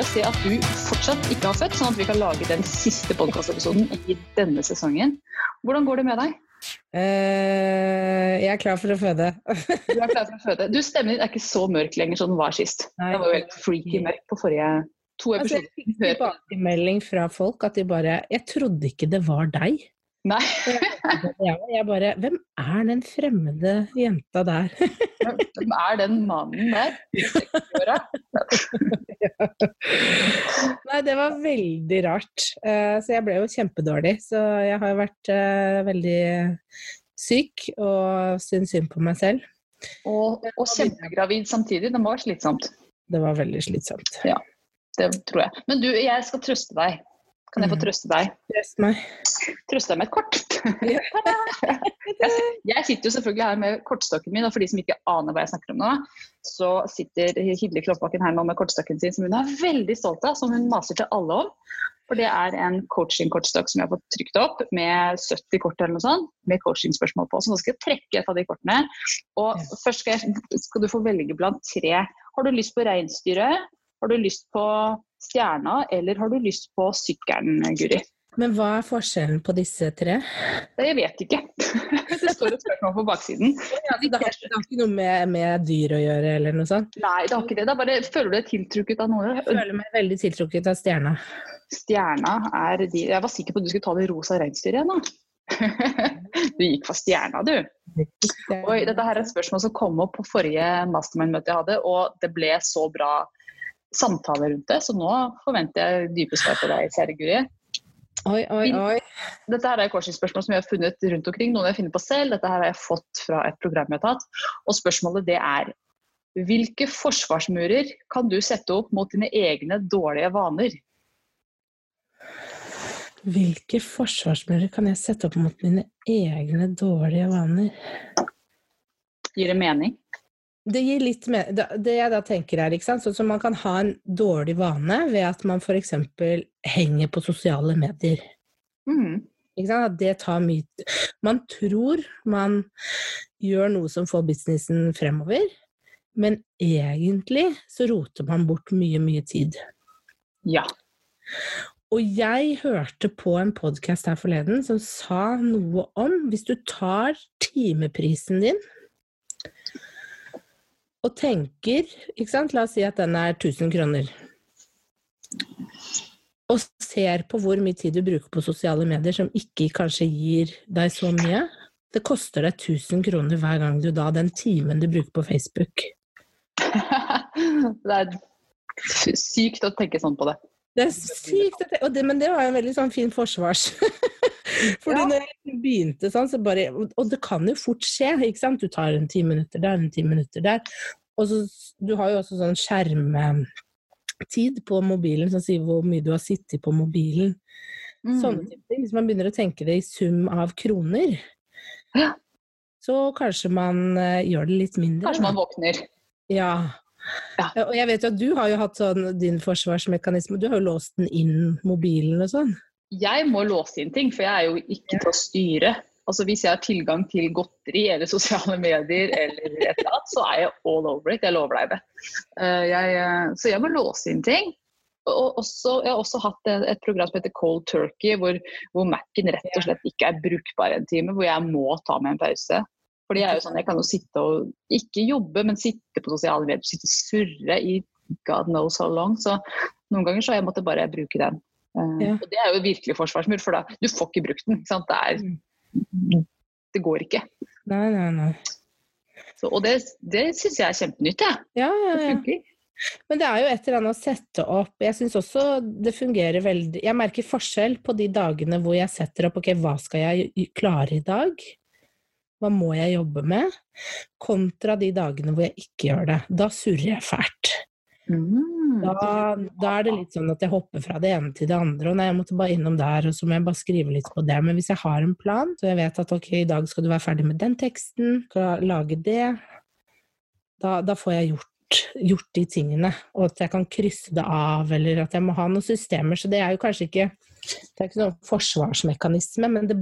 Å se at du fortsatt ikke har født, sånn at vi kan lage den siste podkastepisoden i denne sesongen. Hvordan går det med deg? Uh, jeg er klar for å føde. Du er klar for å føde. Du, Stemmen din er ikke så mørk lenger som den var sist. Nei. Den var jo helt freaky mørk på forrige to altså, jeg fikk tilbakemelding fra folk at de bare Jeg trodde ikke det var deg. Nei, jeg bare Hvem er den fremmede jenta der? hvem er den mannen der? i 60-åra? Nei, det var veldig rart. Eh, så jeg ble jo kjempedårlig. Så jeg har jo vært eh, veldig syk og syns synd på meg selv. Og, og kjempegravid samtidig. Det må være slitsomt. Det var veldig slitsomt. Ja, Det tror jeg. Men du, jeg skal trøste deg. Kan jeg få Mhm. trøste deg? Trøst meg. Trøste deg med et kort. Jeg, sitter jo selvfølgelig her med kortstokken min, og for de som ikke aner hva jeg snakker om nå, så sitter Hilde Kloppbakken her nå med kortstokken sin, som hun er veldig stolt av, som hun maser til alle om. For det er en coaching-kortstokk som jeg har fått trykt opp med 70 kort eller noe sånt, med coaching-spørsmål på. Så nå skal jeg trekke et av de kortene. Og først skal, jeg, skal du få velge blant tre. Har du lyst på reinsdyret? Har du lyst på stjerna, eller har du lyst på sykkelen, Guri? Men hva er forskjellen på disse tre? Det jeg vet ikke. Det står et spørsmål på baksiden. det, har, det har ikke noe med, med dyr å gjøre eller noe sånt? Nei, det har ikke det. Da bare føler du deg tiltrukket av noe. Jeg føler meg veldig tiltrukket av stjerna. Stjerna er de Jeg var sikker på at du skulle ta det rosa reinsdyret igjen, da. Du gikk for stjerna, du. Oi, dette her er et spørsmål som kom opp på forrige mastermind-møte jeg hadde, og det ble så bra samtale rundt det, så nå forventer jeg dype svar på deg, kjære Guri. Oi, oi, oi. Dette her er coachingspørsmål som jeg har funnet rundt omkring, noen jeg finner på selv. Dette her har jeg fått fra et program jeg har tatt. Og spørsmålet det er hvilke forsvarsmurer kan du sette opp mot dine egne dårlige vaner? Hvilke forsvarsmurer kan jeg sette opp mot mine egne dårlige vaner? Gir det mening? Det gir litt mer Det jeg da tenker er, ikke sant, sånn som man kan ha en dårlig vane ved at man f.eks. henger på sosiale medier. Mm. Ikke sant? At det tar mye Man tror man gjør noe som får businessen fremover, men egentlig så roter man bort mye, mye tid. Ja. Og jeg hørte på en podkast her forleden som sa noe om hvis du tar timeprisen din og tenker ikke sant? La oss si at den er 1000 kroner. Og ser på hvor mye tid du bruker på sosiale medier som ikke kanskje gir deg så mye. Det koster deg 1000 kroner hver gang du da den timen du bruker på Facebook. det er sykt å tenke sånn på det. Det er sykt, å tenke, og det, men det var jo en veldig sånn fin forsvars. Fordi Ja. når jeg begynte sånn, så bare Og det kan jo fort skje, ikke sant? Du tar en ti minutter der, en ti minutter der. Og så Du har jo også sånn skjermtid på mobilen som sier hvor mye du har sittet på mobilen. Mm. Sånne ting. Hvis man begynner å tenke det i sum av kroner, Ja. så kanskje man uh, gjør det litt mindre. Kanskje man våkner. Ja. Ja. Og jeg vet jo at du har jo hatt sånn din forsvarsmekanisme. Du har jo låst den inn mobilen og sånn. Jeg må låse inn ting, for jeg er jo ikke til å styre. Altså Hvis jeg har tilgang til godteri eller sosiale medier, eller et eller annet, så er jeg all over it. Jeg lover deg det. Eh, Jeg, eh, så jeg må låse inn ting. Og også, jeg har også hatt et, program som heter Cold Turkey, hvor, hvor Mac-en rett og slett ikke er brukbar en time. Hvor jeg må ta meg en pause. Fordi jeg er jo sånn, jeg kan jo sitte og ikke jobbe, men sitte på sosiale medier, sitte surre i God knows how long. Så noen ganger så har jeg måttet bare bruke den. Eh, Ja. Og det er jo virkelig forsvarsmur, for da du får ikke brukt den. Ikke sant? Det, er, det går ikke. Nei, nei, nei. Så, og det, det syns jeg er kjempenytt. jeg. Ja, ja, Det ja. funker. Men det er jo et eller annet å sette opp Jeg syns også det fungerer veldig Jeg merker forskjell på de dagene hvor jeg setter opp Ok, hva skal jeg klare i dag? Hva må jeg jobbe med? Kontra de dagene hvor jeg ikke gjør det. Da surrer jeg fælt. Mm. Mm. Da, da er det litt sånn at jeg hopper fra det ene til det andre, og nei, jeg måtte bare innom der, og så må jeg bare skrive litt på det. Men hvis jeg har en plan, så jeg vet at ok, i dag skal du være ferdig med den teksten, skal lage det, da, da får jeg gjort, gjort de tingene. Og at jeg kan krysse det av, eller at jeg må ha noen systemer. Så det er jo kanskje ikke det er ikke noen forsvarsmekanisme, men det,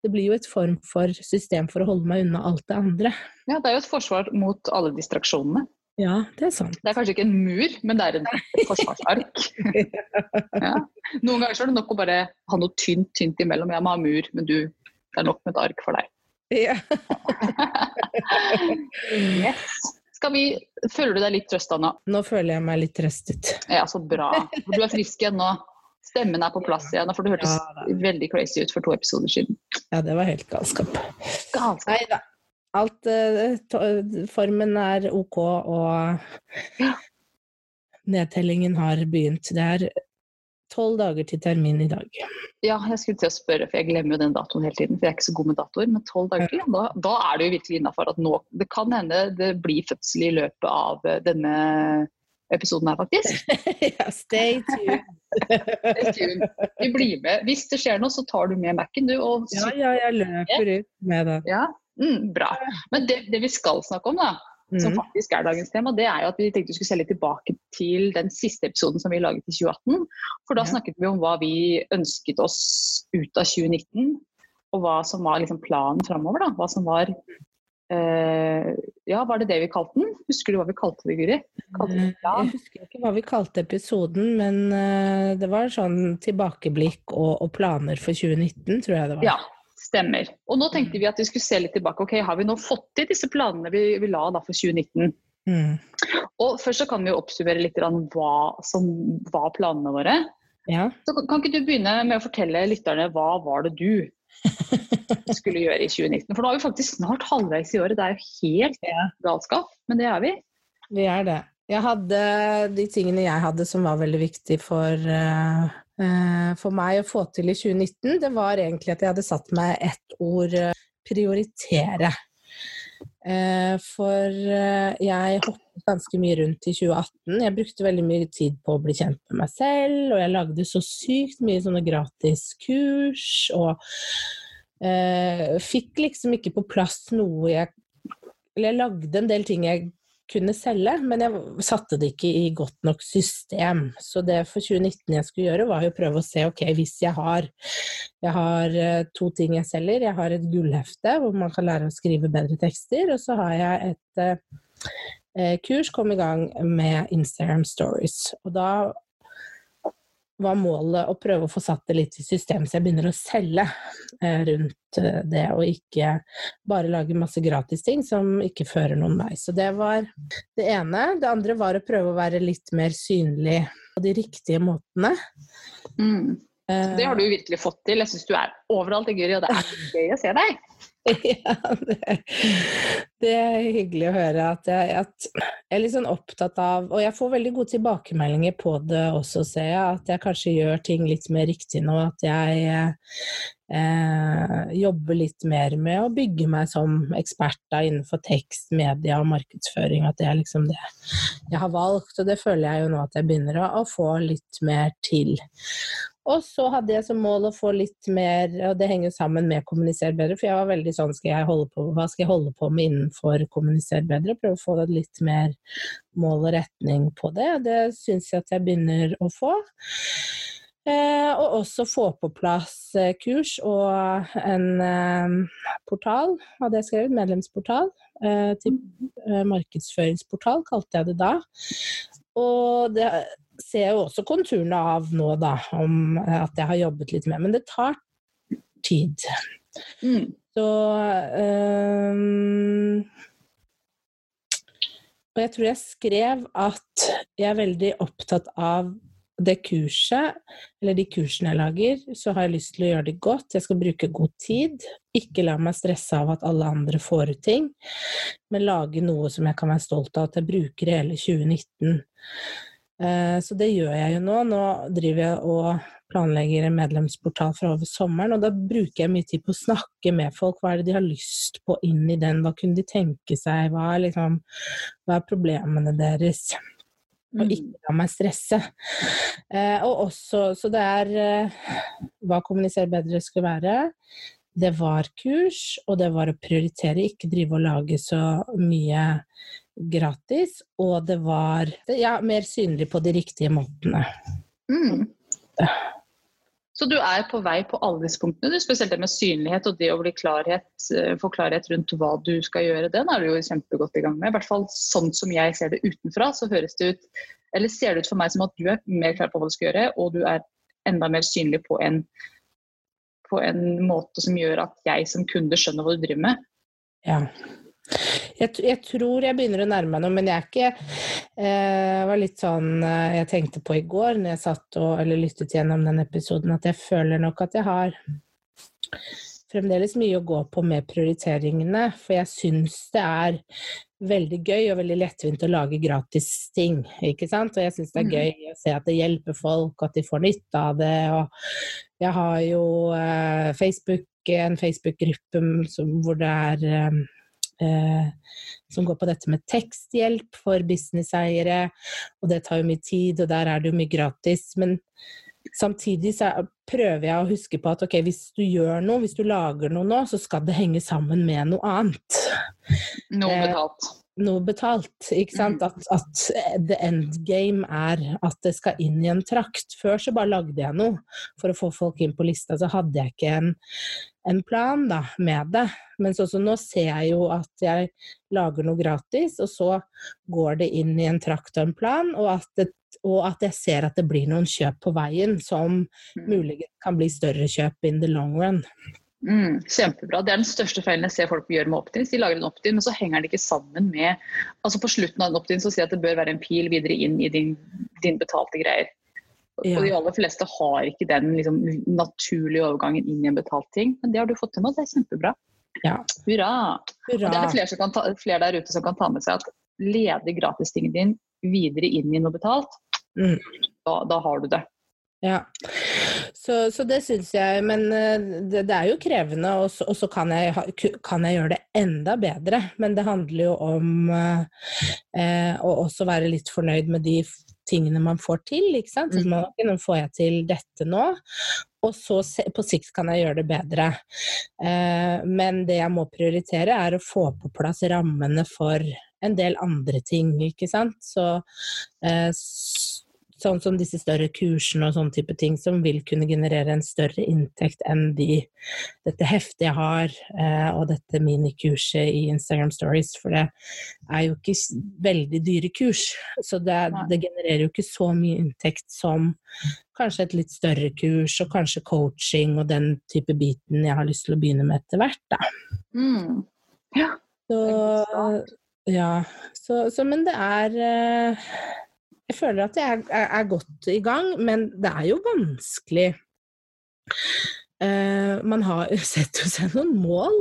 det, blir jo et form for system for å holde meg unna alt det andre. Ja, det er jo et forsvar mot alle distraksjonene. Ja, det er sant. Det er kanskje ikke en mur, men det er en forsvarsark. ja. Noen ganger er det nok å bare ha noe tynt, tynt imellom. Jeg må ha mur, men du, det er nok med et ark for deg. Ja. yes. Skal vi, Føler du deg litt trøsta nå? Nå føler jeg meg litt trøstet. Ja, så bra. Du er frisk igjen nå. Stemmen er på plass igjen, for du hørtes ja, veldig crazy ut for to episoder siden. Ja, det var helt galskap. Galskap. Nei da. Alt uh, Formen er ok, og ja. nedtellingen har begynt. Det er tolv dager til termin i dag. Ja, jeg skulle til å spørre, for jeg glemmer jo den datoen hele tiden. For jeg er ikke så god med datoer. Men tolv dager til, da, da, er det jo virkelig innafor at nå Det kan hende det blir fødsel i løpet av eh, denne episoden her, faktisk. ja, stay tuned. stay tuned. Vi blir med. Hvis det skjer noe, så tar du med Mac-en, du. Og ja, ja, jeg løper ut med den. Ja, mm, bra. Men det, det vi skal snakke om, da, som mm. faktisk er dagens tema, det er jo at vi tenkte vi skulle se litt tilbake til den siste episoden som vi laget i 2018. For da ja. snakket vi om hva vi ønsket oss ut av 2019, og hva som var liksom planen framover. Hva som var uh, Ja, var det det vi kalte den? Husker du hva vi kalte det, Guri? Kalte det jeg husker ikke hva vi kalte episoden, men uh, det var sånn tilbakeblikk og, og planer for 2019, tror jeg det var. Ja, Stemmer. Og nå tenkte vi at vi skulle se litt tilbake. ok, Har vi nå fått til disse planene vi, vi la da for 2019? Mm. Og Først så kan vi jo oppsummere litt hva som var planene våre. Ja. Så Kan ikke du begynne med å fortelle lytterne hva var det du skulle gjøre i 2019? For nå er vi faktisk snart halvveis i året. Det er jo helt ja. galskap, men det er vi. Vi er det. Jeg hadde de tingene jeg hadde som var veldig viktige for uh, for meg å få til i 2019, det var egentlig at jeg hadde satt meg ett ord eh, prioritere. Eh, for jeg hoppet ganske mye rundt i 2018. Jeg brukte veldig mye tid på å bli kjent med meg selv, og jeg lagde så sykt mye sånne gratis kurs, og eh, fikk liksom ikke på plass noe jeg Eller jeg lagde en del ting jeg kunne selge, men jeg satte det ikke i godt nok system. Så det for 2019 jeg skulle gjøre, var jo prøve å se ok, hvis jeg har Jeg har eh, to ting jeg selger. Jeg har et gullhefte hvor man kan lære å skrive bedre tekster, og så har jeg et eh, kurs, kom i gang med Instagram Stories. Og da var målet å prøve å få satt det litt i system, så jeg begynner å selge eh, rundt eh, det, og ikke bare lage masse gratis ting som ikke fører noen vei. Så det var det ene. Det andre var å prøve å være litt mer synlig på de riktige måtene. Mm. Det har du virkelig fått til. Jeg syns du er overalt, i Guri, og det er gøy å se deg. ja, det, det, er hyggelig å høre at jeg, at jeg, er litt sånn opptatt av Og jeg får veldig gode tilbakemeldinger på det også, ser jeg. At jeg kanskje gjør ting litt mer riktig nå. At jeg eh, jobber litt mer med å bygge meg som ekspert da, innenfor tekst, media og markedsføring. At det er liksom det jeg har valgt. Og det føler jeg jo nå at jeg begynner å, å få litt mer til. Og så hadde jeg som mål å få litt mer, og det henger sammen med kommunisere bedre, for jeg var veldig sånn skal jeg holde på, hva skal jeg holde på med innenfor kommunisere bedre? Prøve å få litt mer mål og retning på det. Det syns jeg at jeg begynner å få. Eh, og også få på plass eh, kurs og en eh, portal, hadde jeg skrevet, medlemsportal. Eh, til, eh, markedsføringsportal kalte jeg det da. Og det ser jeg jo også konturene av nå, da, om at jeg har jobbet litt med. Men det tar tid. Mm. Så um, Og jeg tror jeg skrev at jeg er veldig opptatt av det kurset, eller de kursene jeg lager, så har jeg lyst til å gjøre det godt. Jeg skal bruke god tid. Ikke la meg stresse av at alle andre får ut ting, men lage noe som jeg kan være stolt av at jeg bruker hele 2019. Eh, så det gjør jeg jo nå. Nå driver jeg og planlegger en medlemsportal fra over sommeren, og da bruker jeg mye tid på å snakke med folk. Hva er det de har lyst på inn i den? Hva kunne de tenke seg? Hva er, liksom, hva er problemene deres? Og Mm. ikke la meg stresse. Eh, og også, så det er eh, hva kommunisere bedre skal være. Det var kurs, og det var å prioritere, ikke drive og lage så mye gratis. Og det var ja, mer synlig på de riktige måtene. Mm. Så du er på vei på alle disse punktene, du, spesielt det med synlighet og det å bli klarhet, eh, få klarhet rundt hva du skal gjøre. Den er du jo kjempegodt i gang med. I hvert fall sånn som jeg ser det utenfra, så høres det ut eller ser det ut for meg som at du er mer klar på hva du skal gjøre, og du er enda mer synlig på en, på en måte som gjør at jeg som kunde skjønner hva du driver med. Ja. Jeg, jeg tror jeg begynner å nærme meg noe, men jeg er ikke eh, var litt sånn eh, jeg tenkte på i går når jeg satt og eller lyttet gjennom den episoden, at jeg føler nok at jeg har fremdeles mye å gå på med prioriteringene, for jeg syns det er veldig gøy og veldig lettvint å lage gratis ting, ikke sant? Og jeg syns det er Mm. gøy å se at det hjelper folk, at de får nytte av det, og jeg har jo eh, Facebook, en Facebook-gruppe hvor det er eh, eh, som går på dette med teksthjelp for businesseiere, og det tar jo mye tid, og der er det jo mye gratis. Men samtidig så er- prøver jeg å huske på at ok, hvis du gjør noe, hvis du lager noe nå, så skal det henge sammen med noe annet. Noe Eh, betalt. Noe betalt, ikke sant? At, at the end game er at det skal inn i en trakt. Før så bare lagde jeg noe for å få folk inn på lista, så hadde jeg ikke en, en plan da, med det. Men sånn som nå ser jeg jo at jeg lager noe gratis, og så går det inn i en trakt og en plan, og at, det, og at jeg ser at det blir noen kjøp på veien som Mm. muligens kan bli større kjøp in the long run. Mm, kjempebra. Det er den største feilen jeg ser folk gjøre med opt-ins. De lager en opt-in, men så henger den ikke sammen med altså På slutten av en opt-in så sier jeg at det bør være en pil videre inn i din, din betalte greier. Ja. Og de aller fleste har ikke den liksom, naturlige overgangen inn i en betalt ting. Men det har du fått til nå, det er kjempebra. Ja. Hurra. Og det er det flere, som kan ta, flere der ute som kan ta med seg at leder gratistingen din videre inn i noe betalt. Mm. Da, da har du det. Ja, så, så det syns jeg, men eh, det, det er jo krevende, og så, og så kan, jeg, kan jeg gjøre det enda bedre. Men det handler jo om eh, eh, å også være litt fornøyd med de tingene man får til, ikke sant. Så Mm. man, nå får jeg til dette nå, og så se, på sikt kan jeg gjøre det bedre. Eh, men det jeg må prioritere, er å få på plass rammene for en del andre ting, ikke sant. Så eh, sånn som disse større kursene og sånne type ting, som vil kunne generere en større inntekt enn de, dette heftet jeg har, eh, og dette minikurset i Instagram Stories. For det er jo ikke veldig dyre kurs, så det, det genererer jo ikke så mye inntekt som kanskje et litt større kurs, og kanskje coaching og den type biten jeg har lyst til å begynne med etter hvert, da. Mm. Ja. Så, ja, så, så men det er eh, Jeg føler at jeg er, er, er godt i gang, men det er jo vanskelig. Uh, man har setter seg noen mål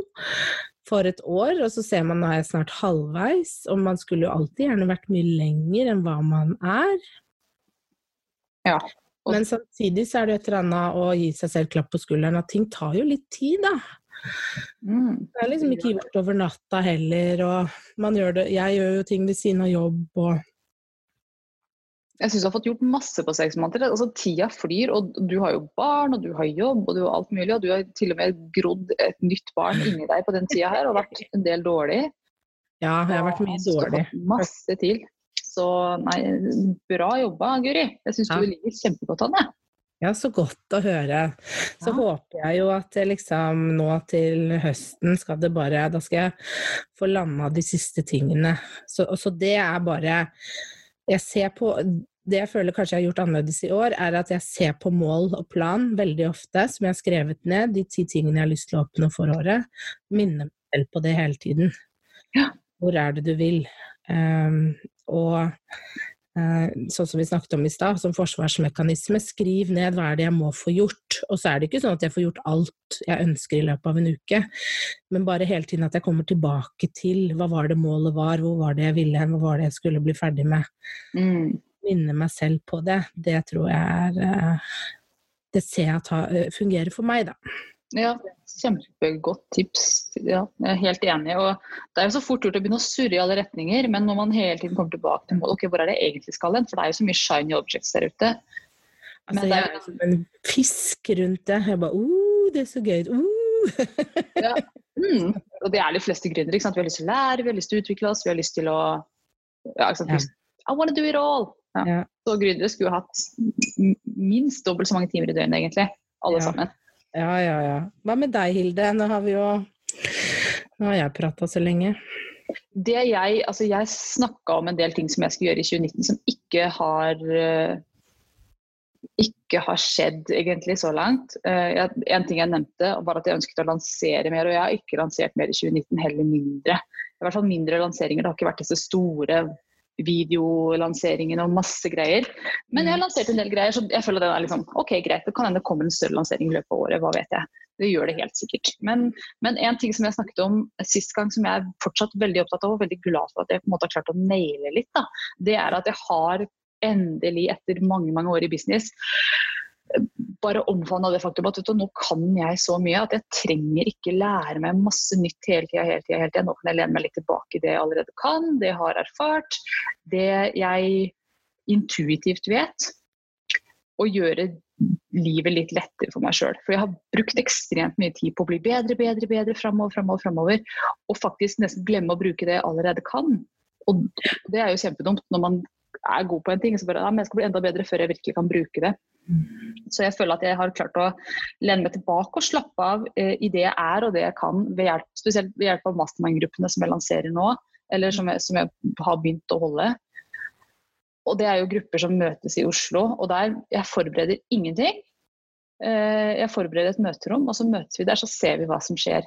for et år, og så ser man nå er jeg snart halvveis, og man skulle jo alltid gjerne vært mye lenger enn hva man er. Ja. Og- Men samtidig så er det et eller annet å gi seg selv klapp på skulderen, at ting tar jo litt tid, da. Mm. Det er liksom ikke gjort over natta heller, og man gjør det Jeg gjør jo ting ved siden av jobb og Jeg syns du har fått gjort masse på seks måneder. Altså, tida flyr, og du har jo barn, og du har jobb, og du har alt mulig. Og du har til og med grodd et nytt barn inni deg på den tida her, og vært en del dårlig. Ja, jeg har vært mye dårlig. du har fått Masse til. Så nei, bra jobba, Guri. Jeg syns Ja. du ligger kjempegodt an, jeg. Ja, så godt å høre. Så Ja. håper jeg jo at liksom nå til høsten skal det bare Da skal jeg få landa de siste tingene. Så, så det er bare Jeg ser på Det jeg føler kanskje jeg har gjort annerledes i år, er at jeg ser på mål og plan veldig ofte, som jeg har skrevet ned, de ti tingene jeg har lyst til å oppnå for året. Minner meg selv på det hele tiden. Ja. Hvor er det du vil? Um, og sånn som vi snakket om i stad, som forsvarsmekanisme, skriv ned hva er det jeg må få gjort. Og så er det ikke sånn at jeg får gjort alt jeg ønsker i løpet av en uke, men bare hele tiden at jeg kommer tilbake til hva var det målet var, hvor var det jeg ville hen, hva var det jeg skulle bli ferdig med. Mm. Minne meg selv på det, det tror jeg er eh, Det ser jeg eh, fungerer for meg, da. Ja, kjempegodt tips. Ja, jeg er helt enig. Og det er jo så fort gjort å begynne å surre i alle retninger, men når man hele tiden kommer tilbake til mål, ok, hvor er det egentlig skal hen? For det er jo så mye shiny objects der ute. Altså, det er som en fisk rundt det. Jeg bare uh, det er så gøy. Uh. ja. mm. Og det er de fleste gründere. Vi har lyst til å lære, vi har lyst til å utvikle oss, vi har lyst til å ja, ikke sant? Ja. I wanna do it all! Ja. Ja. Så gründere skulle hatt minst dobbelt så mange timer i døgnet, egentlig. Alle sammen. Ja, ja, ja. Hva med deg, Hilde? Nå har vi jo Nå har jeg prata så lenge. Det jeg Altså, jeg snakka om en del ting som jeg skulle gjøre i 2019 som ikke har uh, ikke har skjedd egentlig så langt. Uh, en ting jeg nevnte, var at jeg ønsket å lansere mer, og jeg har ikke lansert mer i 2019, heller mindre. I hvert fall mindre lanseringer. Det har ikke vært disse store videolanseringen og masse greier. Men jeg har mm. lansert en del greier, så jeg føler det er liksom OK, greit. Det kan hende det kommer en større lansering i løpet av året, hva vet jeg. Det gjør det helt sikkert. Men, men, en ting som jeg snakket om sist gang, som jeg er fortsatt veldig opptatt av og veldig glad for at jeg på en måte har klart å naile litt, da, det er at jeg har endelig, etter mange mange år i business, bare omfavna det faktum at du, nå kan jeg så mye at jeg trenger ikke lære meg masse nytt hele tida. Hele tiden, hele tiden. Nå kan jeg lene meg litt tilbake i det jeg allerede kan, det jeg har erfart. Det jeg intuitivt vet. Og gjøre livet litt lettere for meg sjøl. For jeg har brukt ekstremt mye tid på å bli bedre, bedre, bedre framover, framover, framover. Og faktisk nesten glemme å bruke det jeg allerede kan. Og det er jo kjempedumt når man er god på en ting, så bare ja, men jeg skal bli enda bedre før jeg virkelig kan bruke det. Så jeg føler at jeg har klart å lene meg tilbake og slappe av eh, i det jeg er og det jeg kan, ved hjelp, spesielt ved hjelp av mastermind-gruppene som jeg lanserer nå, eller som jeg, som jeg, har begynt å holde. Og det er jo grupper som møtes i Oslo, og der jeg forbereder ingenting. Eh, jeg forbereder et møterom, og så møtes vi der, så ser vi hva som skjer.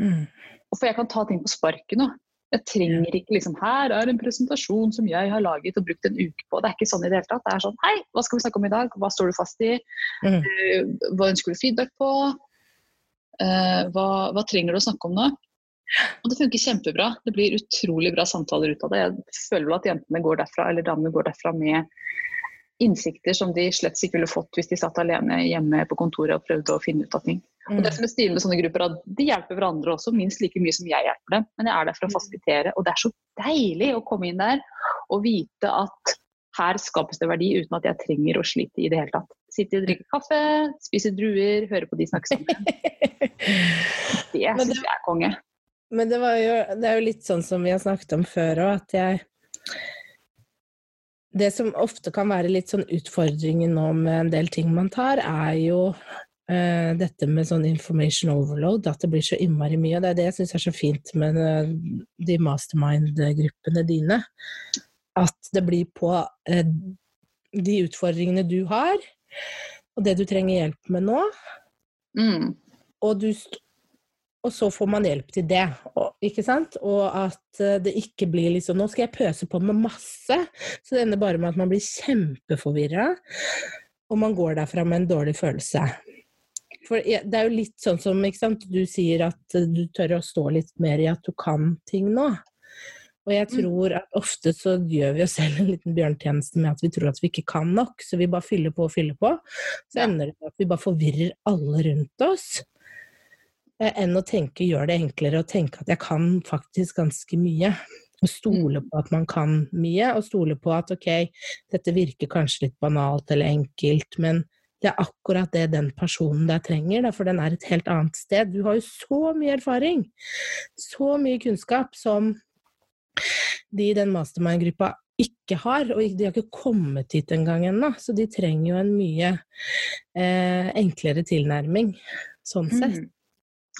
Mm. Og for jeg kan ta ting på sparket nå. Jeg trenger ikke liksom Her er en presentasjon som jeg har laget og brukt en uke på. Det er ikke sånn i det hele tatt. Det er sånn Hei, hva skal vi snakke om i dag? Hva står du fast i? Mm. Uh, hva ønsker du feedback på? Uh, hva, hva, trenger du å snakke om nå? Og det funker kjempebra. Det blir utrolig bra samtaler ut av det. Jeg føler vel at jentene går derfra, eller damene går derfra med innsikter som de slett ikke ville fått hvis de satt alene hjemme på kontoret og prøvde å finne ut av ting. Og det mm. som er stilig med sånne grupper, at De hjelper hverandre også, minst like mye som jeg hjelper dem. Men jeg er der for å mm. fasilitere. Og det er så deilig å komme inn der og vite at her skapes det verdi uten at jeg trenger å slite i det hele tatt. Sitte og drikke kaffe, spise druer, høre på de snakke sammen. Det syns jeg er konge. Men det, jo, det, er jo litt sånn som vi har snakket om før òg, at jeg Det som ofte kan være litt sånn utfordringen nå med en del ting man tar, er jo Uh, dette med sånn information overload, at det blir så innmari mye. Og det er det jeg syns er så fint med uh, de mastermind-gruppene dine. At det blir på uh, de utfordringene du har, og det du trenger hjelp med nå. Mm. Og, du, og, så får man hjelp til det, og, ikke sant? Og at det ikke blir liksom Nå skal jeg pøse på med masse, så det ender bare med at man blir kjempeforvirra, og man går derfra med en dårlig følelse. For det er jo litt sånn som ikke sant, du sier at du tør å stå litt mer i at du kan ting nå. Og jeg mm. tror at ofte så gjør vi oss selv en liten bjørntjeneste med at vi tror at vi ikke kan nok, så vi bare fyller på og fyller på. Så ender det med at vi bare forvirrer alle rundt oss. Eh, enn å tenke gjør det enklere å tenke at jeg kan faktisk ganske mye. Og stole mm. på at man kan mye, og stole på at ok, dette virker kanskje litt banalt eller enkelt, men det er akkurat det den personen der trenger, for den er et helt annet sted. Du har jo så mye erfaring, så mye kunnskap som de i den mastermind-gruppa ikke har, og de har ikke kommet hit engang ennå. Så de trenger jo en mye eh, enklere tilnærming, sånn sett. Mm.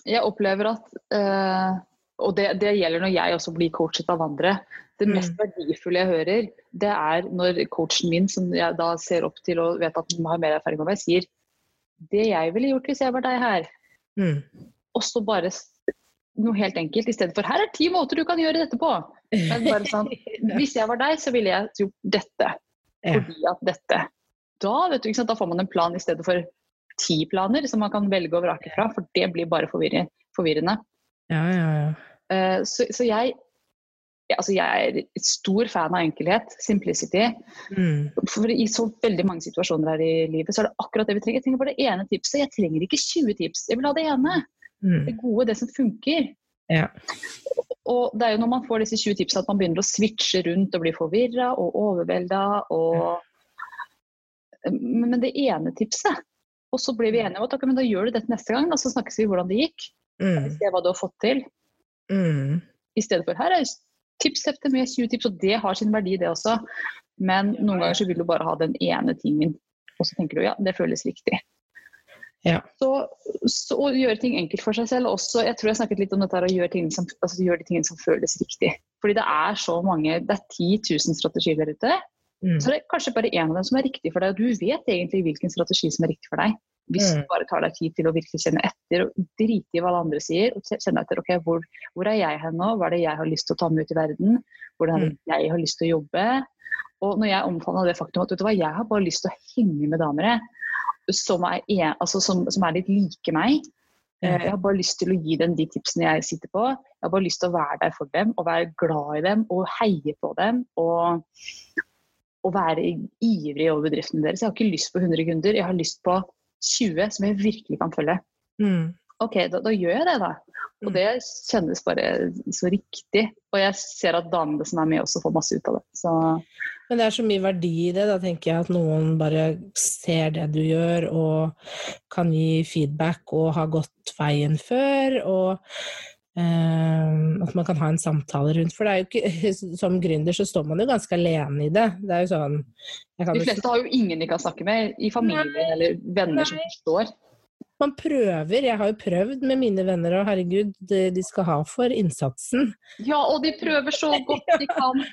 Jeg opplever at, eh, og det, det, gjelder når jeg også blir coachet av andre, det mest mm. verdifulle jeg hører, det er når coachen min, som jeg da ser opp til og vet at har mer erfaring med meg, sier det jeg ville gjort hvis jeg var deg her. Mm. Og så bare noe helt enkelt i stedet for her er ti måter du kan gjøre dette på. Men bare sånn, Hvis jeg var deg, så ville jeg gjort dette. Fordi at dette. Da, vet du, da får man en plan i stedet for ti planer som man kan velge å vrake fra, for det blir bare forvirrende. Ja, ja, ja. Uh, så, så jeg altså jeg er et stor fan av enkelhet, simplicity. Mm. For I så veldig mange situasjoner her i livet så er det akkurat det vi trenger. Jeg trenger bare det ene tipset. Jeg trenger ikke 20 tips, jeg vil ha det ene. Mm. Det gode, det som funker. Ja. Og det er jo når man får disse 20 tipsene at man begynner å switche rundt og bli forvirra og overvelda og Men det ene tipset Og så blir vi enige om at okay, men da gjør du dette neste gang, og så snakkes vi hvordan det gikk. Mm. Se hva du har fått til. Mm. I stedet for her er tipsheftet med 20 tips, og det har sin verdi, det også. Men noen ganger så vil du bare ha den ene tingen, og så tenker du ja, det føles riktig. Ja. Så, så å gjøre ting enkelt for seg selv også, jeg tror jeg snakket litt om dette å gjøre, ting som, altså, gjøre de tingene som føles riktig. Fordi det er så mange, det er 10 000 strategier der ute. Mm. Så det er kanskje bare én av dem som er riktig for deg, og du vet egentlig hvilken strategi som er riktig for deg. Hvis Mm. du bare tar deg tid til å virkelig kjenne etter og drite i hva alle andre sier, og kjenne etter ok, hvor, hvor er jeg hen nå, hva er det jeg har lyst til å ta med ut i verden, hvordan er det jeg har lyst til å jobbe. Og når jeg omfavna det faktum at vet du hva, jeg har bare lyst til å henge med damer som er, altså, som, som er litt like meg. Eh, Jeg har bare lyst til å gi dem de tipsene jeg sitter på. Jeg har bare lyst til å være der for dem og være glad i dem og heie på dem. Og, og være ivrig over bedriftene deres. Jeg har ikke lyst på 100 kunder, jeg har lyst på 20 som jeg virkelig kan følge. Mm. Ok, da, da gjør jeg det, da. Og Mm. det kjennes bare så riktig. Og jeg ser at damene som er med, også får masse ut av det. Så Men det er så mye verdi i det. Da tenker jeg at noen bare ser det du gjør, og kan gi feedback og har gått veien før. Og at man kan ha en samtale rundt. For det er jo ikke, som gründer så står man jo ganske alene i det. Det er jo sånn de fleste har jo ingen de kan snakke med i familien Nei. eller venner som forstår. Man prøver. Jeg har jo prøvd med mine venner, og herregud, de skal ha for innsatsen. Ja, og de prøver så godt de kan.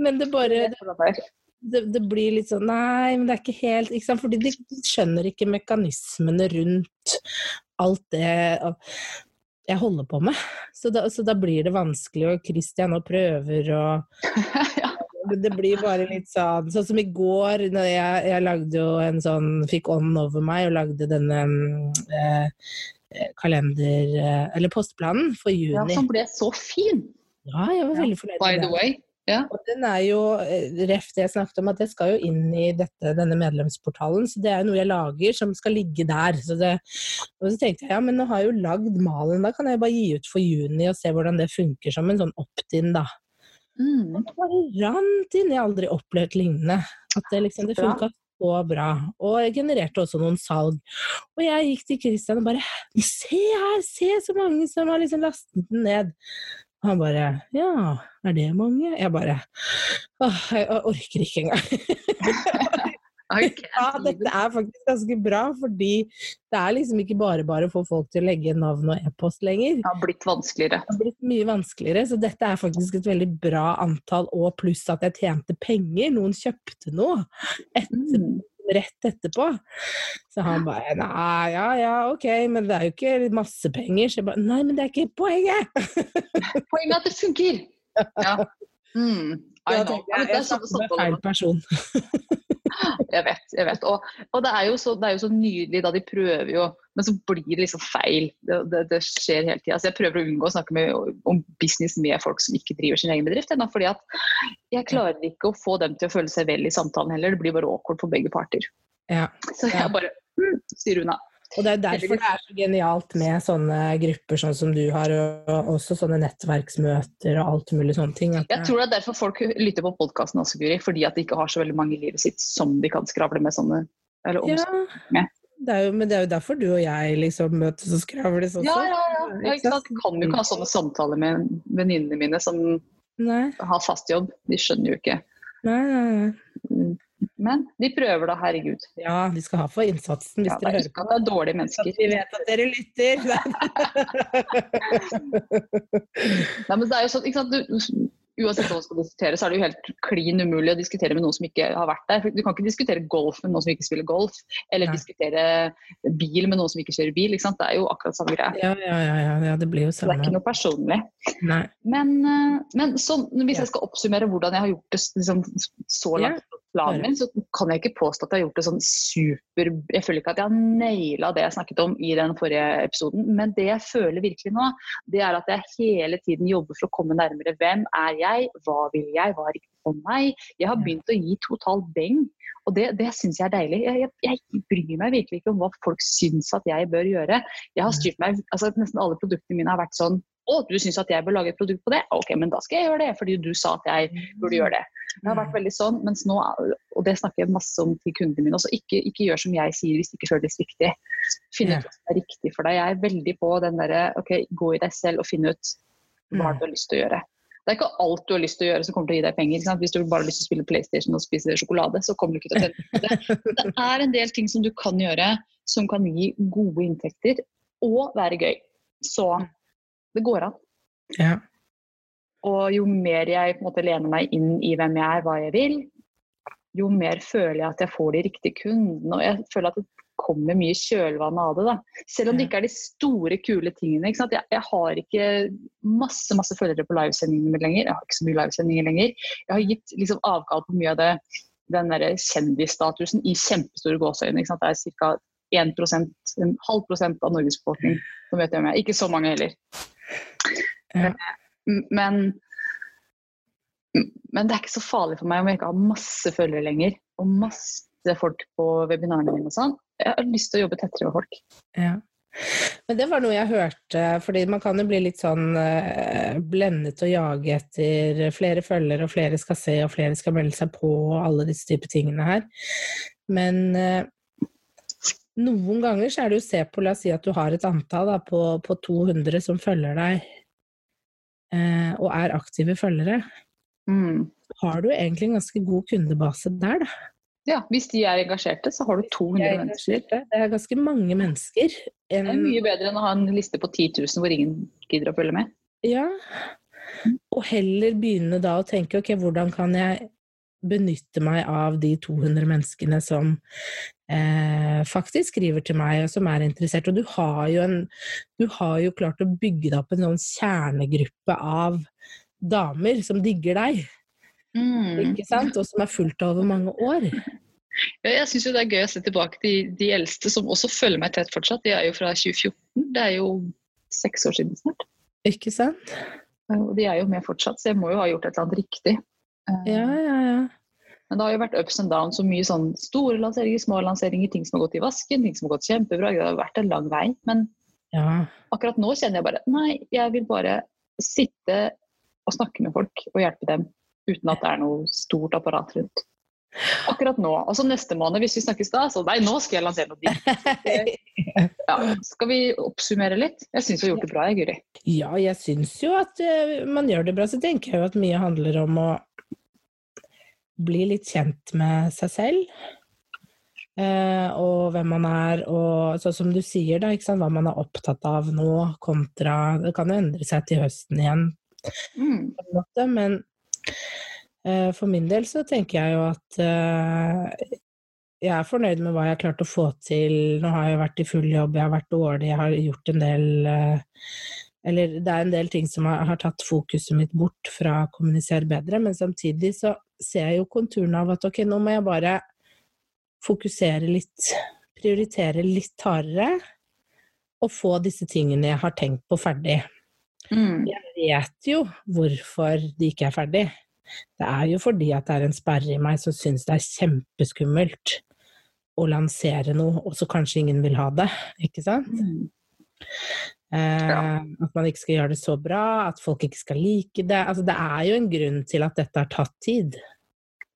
Men det bare Det det, det blir litt sånn Nei, men det er ikke helt ikke sant? Fordi de skjønner ikke mekanismene rundt alt det jeg holder på med. Så da, så da blir det vanskelig, og Christian og prøver og ja. Det blir bare litt sånn Sånn som i går, når jeg, jeg lagde jo en sånn Fikk ånden over meg og lagde denne mm, eh, kalender... Eh, eller postplanen for juni. ja, som ble så fin, Ja, jeg var veldig fornøyd by the way. Ja. Og den er jo, eh, ref det jeg snakket om, at det skal jo inn i dette, denne medlemsportalen. Så det er jo noe jeg lager som skal ligge der. Så det, og så tenkte jeg ja, men nå har jeg jo lagd malen, da kan jeg bare gi ut for juni og se hvordan det funker som en sånn opt-in, da. Mm. Det bare rant inn, jeg har aldri opplevd lignende. At det liksom, det funka så bra. Og jeg genererte også noen salg. Og jeg gikk til Christian og bare Se her, se så mange som har liksom lastet den ned. Han bare Ja, er det mange? Jeg bare Åh, jeg orker ikke engang. Ja, dette er faktisk ganske bra, fordi det er liksom ikke bare bare å få folk til å legge navn og e-post lenger. Det har blitt vanskeligere. Det har blitt mye vanskeligere, så dette er faktisk et veldig bra antall, og pluss at jeg tjente penger. Noen kjøpte noe etter, Mm. Rett etterpå. Så han bare Nei, ja ja, ok, men det er jo ikke masse penger. Så jeg bare Nei, men det er ikke poenget! Poenget er at det funker! Ja. Mm. I know. jeg, jeg snakker med feil person. Jeg vet. jeg vet. Og, og det, er så, det er jo så nydelig da de prøver jo, men så blir det liksom feil. Det, det, det skjer hele tida. Så jeg prøver å unngå å snakke med, om business med folk som ikke driver sin egen bedrift. Ennå, fordi at jeg klarer ikke å få dem til å føle seg vel i samtalen heller. Det blir bare awkward for begge parter. Ja. Så jeg bare mm, styrer unna. Og det er derfor det er så genialt med sånne grupper sånn som du har, og også sånne nettverksmøter og alt mulig sånne ting. Jeg tror det er derfor folk lytter på podkasten også, Guri. Fordi at de ikke har så veldig mange i livet sitt som de kan skravle med sånne eller om. ja, med. Det jo, men det er jo derfor du og jeg liksom møtes og skravles også. Ja, ja, ja. ja ikke sant? Jeg kan jo ikke ha sånne samtaler med venninnene mine som Nei, har fast jobb. De skjønner jo ikke. nei, nei, nei. Mm. Men de prøver da, herregud. Ja, de skal ha for innsatsen hvis Ja, dere er hører på. det er dårlige mennesker. Vi vet at dere lytter. Nei, men det er jo sånn, ikke sant? Du, uansett hva man skal diskutere, så er det jo helt klin umulig å diskutere med noen som ikke har vært der. Du kan ikke diskutere golf med noen som ikke spiller golf, eller Nei. diskutere bil med noen som ikke kjører bil. Ikke? Det er jo akkurat samme greie. ja, ja, ja, ja, det blir jo samme. det er ikke noe personlig. Nei. Men, eh, men så, hvis Ja. jeg skal oppsummere hvordan jeg har gjort det liksom, så langt planen min, så kan jeg ikke påstå at jeg har gjort det sånn super Jeg føler ikke at jeg har naila det jeg snakket om i den forrige episoden, men det jeg føler virkelig nå, det er at jeg hele tiden jobber for å komme nærmere. Hvem er jeg? Hva vil jeg? Hva er riktig for meg? Jeg har begynt å gi total beng, og det, det syns jeg er deilig. Jeg, jeg, jeg, bryr meg virkelig ikke om hva folk syns at jeg bør gjøre. Jeg har styrt meg, altså Nesten alle produktene mine har vært sånn å, du syns at jeg bør lage et produkt på det? Ok, men da skal jeg gjøre det, fordi du sa at jeg burde gjøre det. Det har vært veldig sånn, mens nå, og det snakker jeg masse om til kundene mine også, ikke, ikke gjør som jeg sier hvis det ikke føles riktig. Finn ut hva som er riktig for deg. Jeg er veldig på den derre ok, gå i deg selv og finne ut hva du har lyst til å gjøre. Det er ikke alt du har lyst til å gjøre som kommer til å gi deg penger. Hvis du bare har lyst til å spille PlayStation og spise sjokolade, så kommer du ikke til å tjene det. Det er en del ting som du kan gjøre som kan gi gode inntekter og være gøy. Så det går an. Ja. Og jo mer jeg på en måte lener meg inn i hvem jeg er, hva jeg vil, jo mer føler jeg at jeg får de riktige kundene. Og jeg føler at det kommer mye kjølvann av det. da. Selv om det ikke er de store, kule tingene. Jeg, jeg har ikke masse masse følgere på livesendingene lenger. Jeg har ikke så mye livesendinger lenger. Jeg har gitt liksom avkall på mye av det, den der kjendisstatusen i kjempestore gåseøyne. Det er ca. 1 en halv prosent av Norges befolkning som vet hvem jeg er. Ikke så mange heller. Ja. Men, men det er ikke så farlig for meg om jeg ikke har masse følgere lenger. Og masse folk på webinarene mine og sånn. Jeg har lyst til å jobbe tettere med folk. Ja. Men det var noe jeg hørte, fordi man kan jo bli litt sånn uh, blendet og jage etter flere følgere, og flere skal se, og flere skal melde seg på, og alle disse type tingene her. Men uh, noen ganger så er det jo se på, la oss si at du har et antall da, på, på 200 som følger deg eh, og er aktive følgere, Mm. har du egentlig en ganske god kundebase der, da. Ja, hvis de er engasjerte, så har du 200 Jeg er mennesker. Det er ganske mange mennesker. En, Det er mye bedre enn å ha en liste på 10 000 hvor ingen gidder å følge med. Ja. Og heller begynne da å tenke ok, hvordan kan jeg benytte meg av de 200 menneskene som eh, faktisk skriver til meg, og som er interessert. Og du har jo, en, du har jo klart å bygge deg opp en sånn kjernegruppe av damer som digger deg, Mm. ikke sant? Og som er fulgt over mange år. Ja, Jeg syns det er gøy å se tilbake til de eldste som også følger meg tett fortsatt. De er jo fra 2014. Det er jo seks år siden snart. Ikke sant? Og de er jo med fortsatt, så jeg må jo ha gjort et eller annet riktig. Eh, Ja, ja, ja. Men det har jo vært ups and downs og mye sånn store lanseringer, små lanseringer, ting som har gått i vasken, ting som har gått kjempebra. Det har vært en lang vei. Men ja. akkurat nå kjenner jeg bare nei, jeg vil bare sitte og snakke med folk og hjelpe dem uten at det er noe stort apparat rundt. Akkurat nå. Altså neste måned, hvis vi snakkes da, så nei, nå skal jeg lansere noe dit. Ja. Skal vi oppsummere litt? Jeg syns du har gjort det bra, jeg, Guri. Ja, jeg syns jo at eh, man gjør det bra. Så tenker jeg jo at mye handler om å bli litt kjent med seg selv. eh, og hvem man er, og sånn som du sier, da, hva man er opptatt av nå, kontra Det kan jo endre seg til høsten igjen, Mm. på en måte, men eh, for min del så tenker jeg jo at eh, jeg er fornøyd med hva jeg har klart å få til. Nå har jeg vært i full jobb, jeg har vært dårlig, jeg har gjort en del Eller det er en del ting som har, har tatt fokuset mitt bort fra å kommunisere bedre, men samtidig så ser jeg jo konturene av at ok, nå må jeg bare fokusere litt, prioritere litt hardere, og få disse tingene jeg har tenkt på, ferdig. Mm. Jeg vet jo hvorfor de ikke er ferdig. Det er jo fordi at det er en sperre i meg som syns det er kjempeskummelt å lansere noe, og så kanskje ingen vil ha det, ikke sant? Mm. Eh, Ja. At man ikke skal gjøre det så bra, at folk ikke skal like det. Altså, det er jo en grunn til at dette har tatt tid.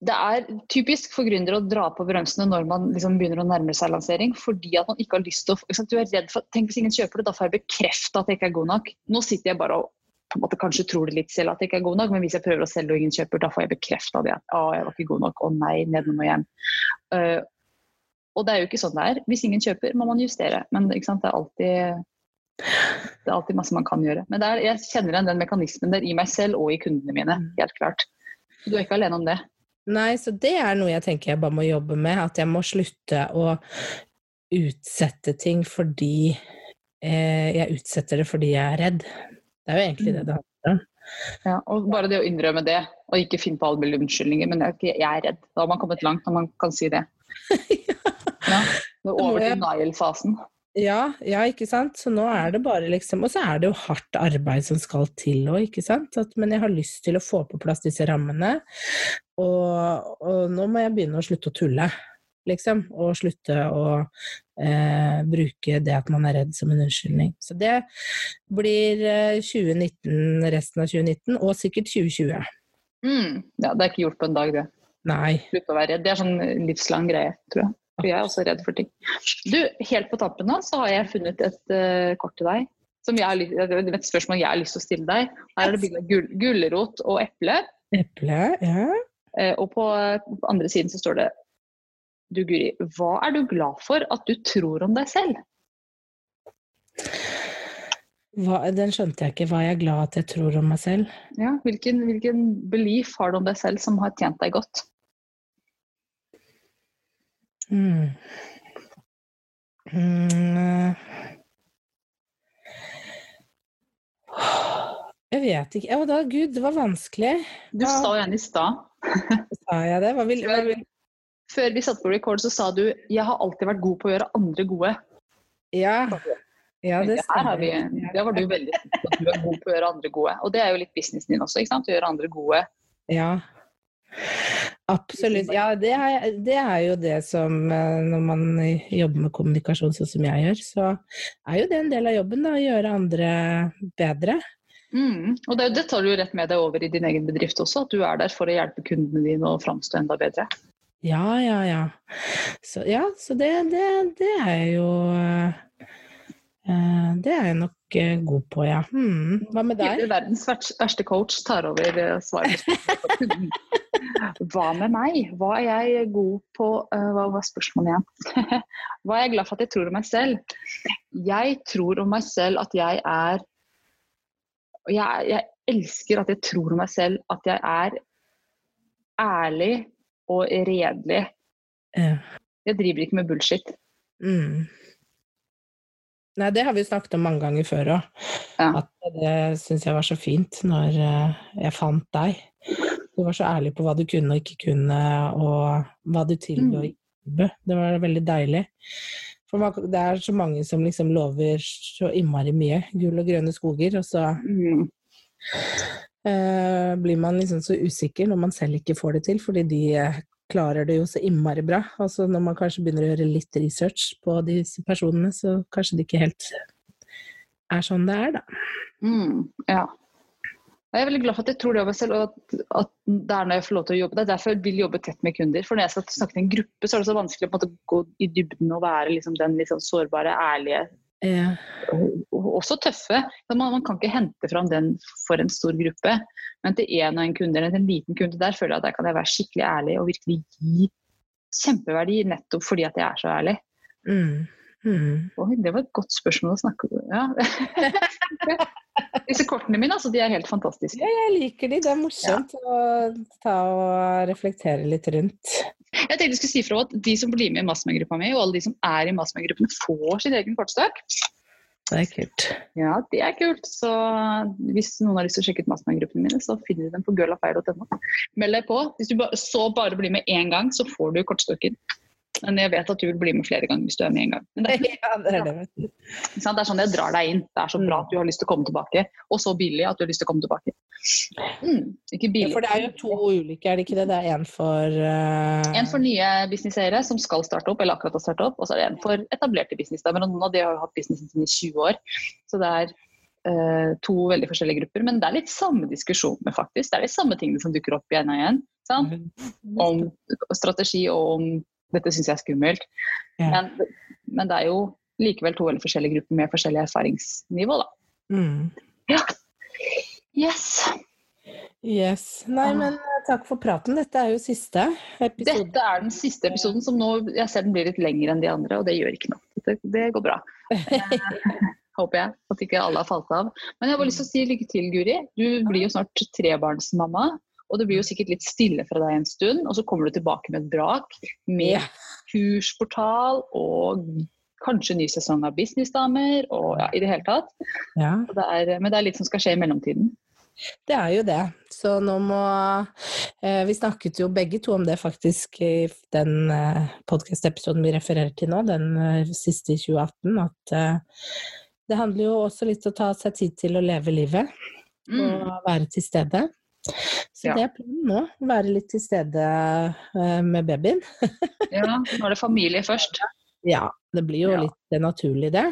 Det er typisk for gründere å dra på bremsene når man liksom begynner å nærme seg lansering, fordi at man ikke har lyst til å? Du er redd for Tenk hvis ingen kjøper det, da får jeg bekrefta at jeg ikke er god nok. Nå sitter jeg bare og på en måte kanskje tror det litt selv at jeg ikke er god nok, men hvis jeg prøver å selge og ingen kjøper, da får jeg bekrefta det. At jeg var ikke god nok. Å nei, nedenom og hjem. Uh, og det er jo ikke sånn det er. Hvis ingen kjøper, må man justere. Men det er alltid det er alltid masse man kan gjøre. Men det er, jeg kjenner igjen den mekanismen der i meg selv og i kundene mine. Helt klart. Du er ikke alene om det. Nei, så det er noe jeg tenker jeg bare må jobbe med. At jeg må slutte å utsette ting fordi eh, jeg utsetter det fordi jeg er redd. Det er jo egentlig det det handler om. Ja, og bare det å innrømme det, og ikke finne på alle mulige unnskyldninger. Men jeg, jeg er redd. Da har man kommet langt når man kan si det. Ja, det er over til denial-fasen. Ja, ja, ikke sant. Så nå er det bare liksom Og så er det jo hardt arbeid som skal til òg, ikke sant. At, men jeg har lyst til å få på plass disse rammene. Og, og nå må jeg begynne å slutte å tulle, liksom. Og slutte å eh, bruke det at man er redd som en unnskyldning. Så det blir eh, 2019, resten av 2019, og sikkert 2020. Mm. Ja, det er ikke gjort på en dag, det. Nei. Slutt å være redd. Det er sånn livslang greie, tror jeg. For jeg er også redd for ting. Du, helt på tampen nå, så har jeg funnet et uh, kort til deg. Som jeg har, et spørsmål jeg har lyst til å stille deg. Her er det bilde av gul, gulrot og eple. Eple, ja. Uh, og på, på andre siden så står det Du Guri, hva er du glad for at du tror om deg selv? Hva, den skjønte jeg ikke. Hva er jeg glad at jeg tror om meg selv? Ja, hvilken, hvilken belief har du om deg selv som har tjent deg godt? Mm. Mm. Jeg vet ikke. Å da, gud, det var vanskelig. Du sa jo en i stad. Sa jeg det? Hva vil, hva vil Før vi satte på record, så sa du 'jeg har alltid vært god på å gjøre andre gode'. Ja. ja, det vi, stemmer. der var du veldig sikker på du er god på å gjøre andre gode. Og det er jo litt businessen din også, ikke sant? Å gjøre andre gode. Ja. Absolutt. Ja, det er, det er jo det som eh, Når man jobber med kommunikasjon sånn som jeg gjør, så er jo det en del av jobben, da. Å gjøre andre bedre. Mm. Og det, det tar du jo rett med deg over i din egen bedrift også, at du er der for å hjelpe kundene dine å framstå enda bedre. Ja, ja, ja. Så, ja, så det, det, det er jo eh, Det er nok eh, god på, ja. Hmm. Hva med deg? Verdens verste coach tar over eh, svaret. Hva med meg? Hva er jeg god på? Eh, hva var spørsmålet igjen? Hva er jeg glad for at jeg tror om meg selv? Jeg tror om meg selv at jeg er jeg, jeg elsker at jeg tror om meg selv at jeg er ærlig og redelig. Jeg driver ikke med bullshit. Mm. Nei, det har vi snakket om mange ganger før òg. Ja. At det syns jeg var så fint når eh, jeg fant deg. Du var så ærlig på hva du kunne og ikke kunne, og hva du tilbød og Mm. ikke tilbød. Det var veldig deilig. For det er så mange som liksom lover så innmari mye. Gull og grønne skoger, og så Mm. eh, blir man liksom så usikker når man selv ikke får det til, fordi de eh, klarer det jo så innmari bra. Altså når man kanskje begynner å gjøre litt research på disse personene, så kanskje det ikke helt er sånn det er, da. Mm, ja. Jeg er veldig glad for at jeg tror det meg selv, og at, at det er når jeg får lov til å jobbe. Det er derfor jeg vil jobbe tett med kunder. For når jeg skal snakke til en gruppe, så er det så vanskelig å gå i dybden og være liksom, den liksom, sårbare, ærlige, Eh, også tøffe. Man, man kan ikke hente fram den for en stor gruppe. Men til en og en kunde, eller en liten kunde, der føler jeg at der kan jeg være skikkelig ærlig og virkelig gi kjempeverdi nettopp fordi at jeg er så ærlig. mm, mm. Oi, det var et godt spørsmål å snakke om. Ja. Disse kortene mine, altså, de er helt fantastiske. Ja, jeg liker de. Det er morsomt å ta og reflektere litt rundt. Jeg tenkte jeg skulle si fra at De som blir med i Mastermind-gruppa mi, og alle de som er i Mastermind-gruppen, får sin egen kortstokk. Det er kult. Ja, det er kult. Så hvis noen har lyst til å sjekke ut Mastermind-gruppene mine, så finner du dem på girlafeir.no. Meld deg på. Hvis du så bare blir med én gang, så får du kortstokken. Men jeg vet at du vil bli med flere ganger hvis du er med en gang. Men det, er, Ja, det er det, det er sånn jeg drar deg inn. Det er så bra at du har lyst til å komme tilbake, og så billig at du har lyst til å komme tilbake. Mm, ikke Ja, for det er jo to ulike, er det ikke det? Det er én for uh... En for nye businesseiere som skal starte opp, eller akkurat har startet opp, og så er det en for etablerte businessdamer. Og noen av de har jo hatt businessen sin i 20 år. Så det er Uh, to veldig forskjellige grupper. Men det er litt samme diskusjoner, faktisk. Det er de samme tingene som dukker opp igjen og igjen. Sant? Om strategi og om dette syns jeg er skummelt. Ja. Men, men det er jo likevel to veldig forskjellige grupper med forskjellig erfaringsnivå, da. Mm. Yes. Yes. Nei, men eh, takk for praten. Dette er jo siste episode. Dette er den siste episoden som nå Jeg ser den blir litt lengre enn de andre, og det gjør ikke noe. Det, det går bra. håper jeg. At ikke alle har falt av. Men jeg har bare lyst til å si lykke til, Guri. Du blir jo snart trebarnsmamma. Og det blir jo sikkert litt stille fra deg en stund, og så kommer du tilbake med et brak. Med kursportal og kanskje ny sesong av Businessdamer og ja, i det hele tatt. Ja. Det er, men det er litt som skal skje i mellomtiden. Det er jo det. Så nå må eh, Vi snakket jo begge to om det faktisk i den eh, podkast-episoden vi refererer til nå, den eh, siste i 2018, at eh, det handler jo også litt om å ta seg tid til å leve livet Mm. og være til stede. Så Ja. det er planen nå. Være litt til stede eh, med babyen. Ja, nå er det familie først. Ja, det blir jo Ja. litt naturlig, det.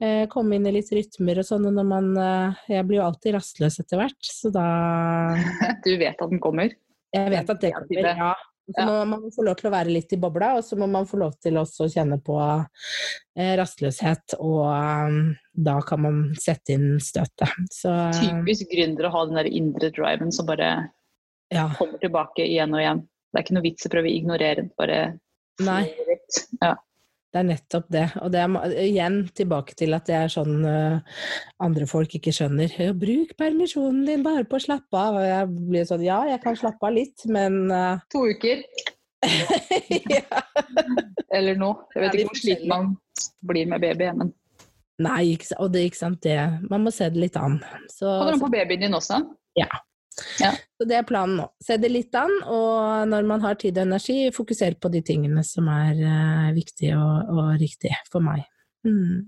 Eh, komme inn i litt rytmer og sånn. Når man eh, Jeg blir jo alltid rastløs etter hvert, så da Du vet at den kommer. Jeg vet at det kommer, ja. Så må man få lov til å være litt i bobla, og så må man få lov til også å kjenne på eh, rastløshet, og eh, da kan man sette inn støtet. Så Typisk gründer å ha den der indre driven som bare ja. kommer tilbake igjen og igjen. Det er ikke noe vits å prøve å ignorere den. Bare Nei. Ja. Det er nettopp det. Og det er igjen tilbake til at det er sånn eh, andre folk ikke skjønner. Bruk permisjonen din bare på å slappe av. Og jeg blir sånn ja, jeg kan slappe av litt, men eh, To uker ja. eller nå. Jeg vet ikke hvor sliten man blir med baby, men Nei, og det er ikke sant det. Man må se det litt an. Så, Holder du på babyen din også? Så det er planen nå. Se det litt an, og når man har tid og energi, fokusere på de tingene som er uh, viktige og, og riktige for meg. Mm.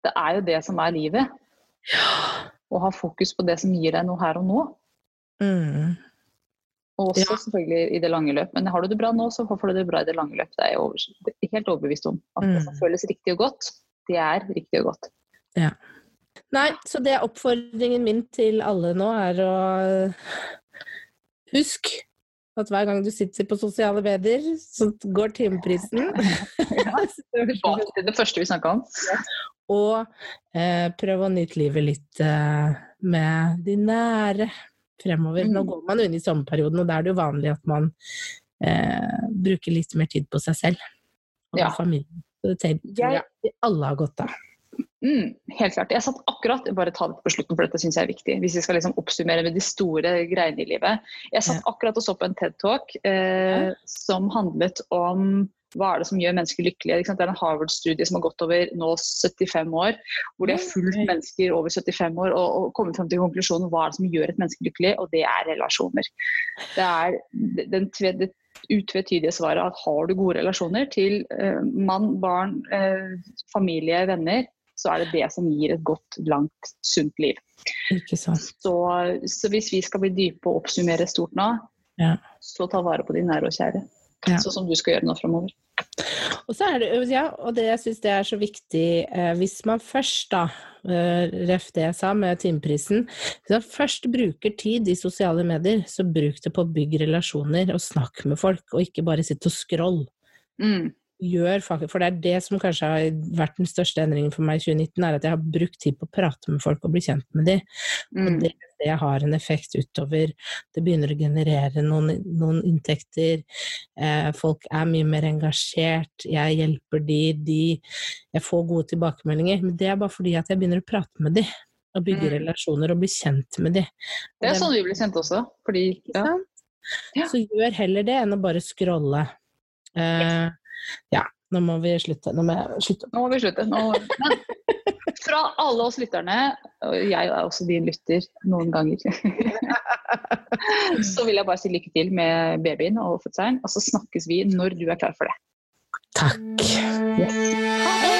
Det er jo det som er livet. Å ha fokus på det som gir deg noe her og nå. Mm. Og også Ja. selvfølgelig i det lange løp. Men har du det bra nå, så får du det bra i det lange løp. Det er jeg helt overbevist om. At det som Mm. føles riktig og godt, det er riktig og godt. Nei, så det er oppfordringen min til alle nå, er å Husk at hver gang du sitter på sosiale medier, så går timeprisen. Tilbake til det første vi snakka om. og eh, prøv å nyte livet litt eh, med de nære fremover. Nå Mm. går man jo inn i sommerperioden, og da er det jo vanlig at man eh, bruker litt mer tid på seg selv og Ja. familien. Så det tror jeg alle har godt av. Mm, helt klart. Jeg satt akkurat bare ta dette på slutten, for dette syns jeg er viktig. Hvis vi skal liksom oppsummere med de store greiene i livet. Jeg satt akkurat og så på en TED-talk eh, som handlet om hva er det som gjør mennesker lykkelige. Det er en Harvard-studie som har gått over nå 75 år, hvor de har fulgt mennesker over 75 år og, og kommet frem til konklusjonen hva er det som gjør et menneske lykkelig, og det er relasjoner. Det er den det utvetydige svaret at har du gode relasjoner til eh, mann, barn, eh, familie, venner, så er det det som gir et godt, langt, sunt liv. Ikke. Så, så hvis vi skal bli dype og oppsummere stort nå, Ja. så ta vare på de nære og kjære. Ja. Sånn som du skal gjøre nå framover. Og så er det, ja, og det jeg syns det er så viktig eh, Hvis man først, da, eh, ref det jeg sa med timeprisen Hvis man først bruker tid i sosiale medier, så bruk det på å bygge relasjoner og snakk med folk, og ikke bare sitte og scroll. Mm. Gjør faktisk, for det er det som kanskje har vært den største endringen for meg i 2019, er at jeg har brukt tid på å prate med folk og bli kjent med dem. Og Mm. det, det har en effekt utover. Det begynner å generere noen, noen inntekter. Eh, folk er mye mer engasjert. Jeg hjelper de, de Jeg får gode tilbakemeldinger. Men det er bare fordi at jeg begynner å prate med de. Og bygge Mm. relasjoner og bli kjent med de. Og Det er sånn vi blir kjent også. Fordi, ja. Ja. Så gjør heller det enn å bare scrolle. Eh, ja, nå må vi slutte. Nå må jeg slutte. Nå må vi slutte. Nå, fra alle oss lytterne, og jeg er også din lytter noen ganger, så vil jeg bare si lykke til med babyen og fødselen. Og så snakkes vi når du er klar for det. Takk. Yes. Ha det.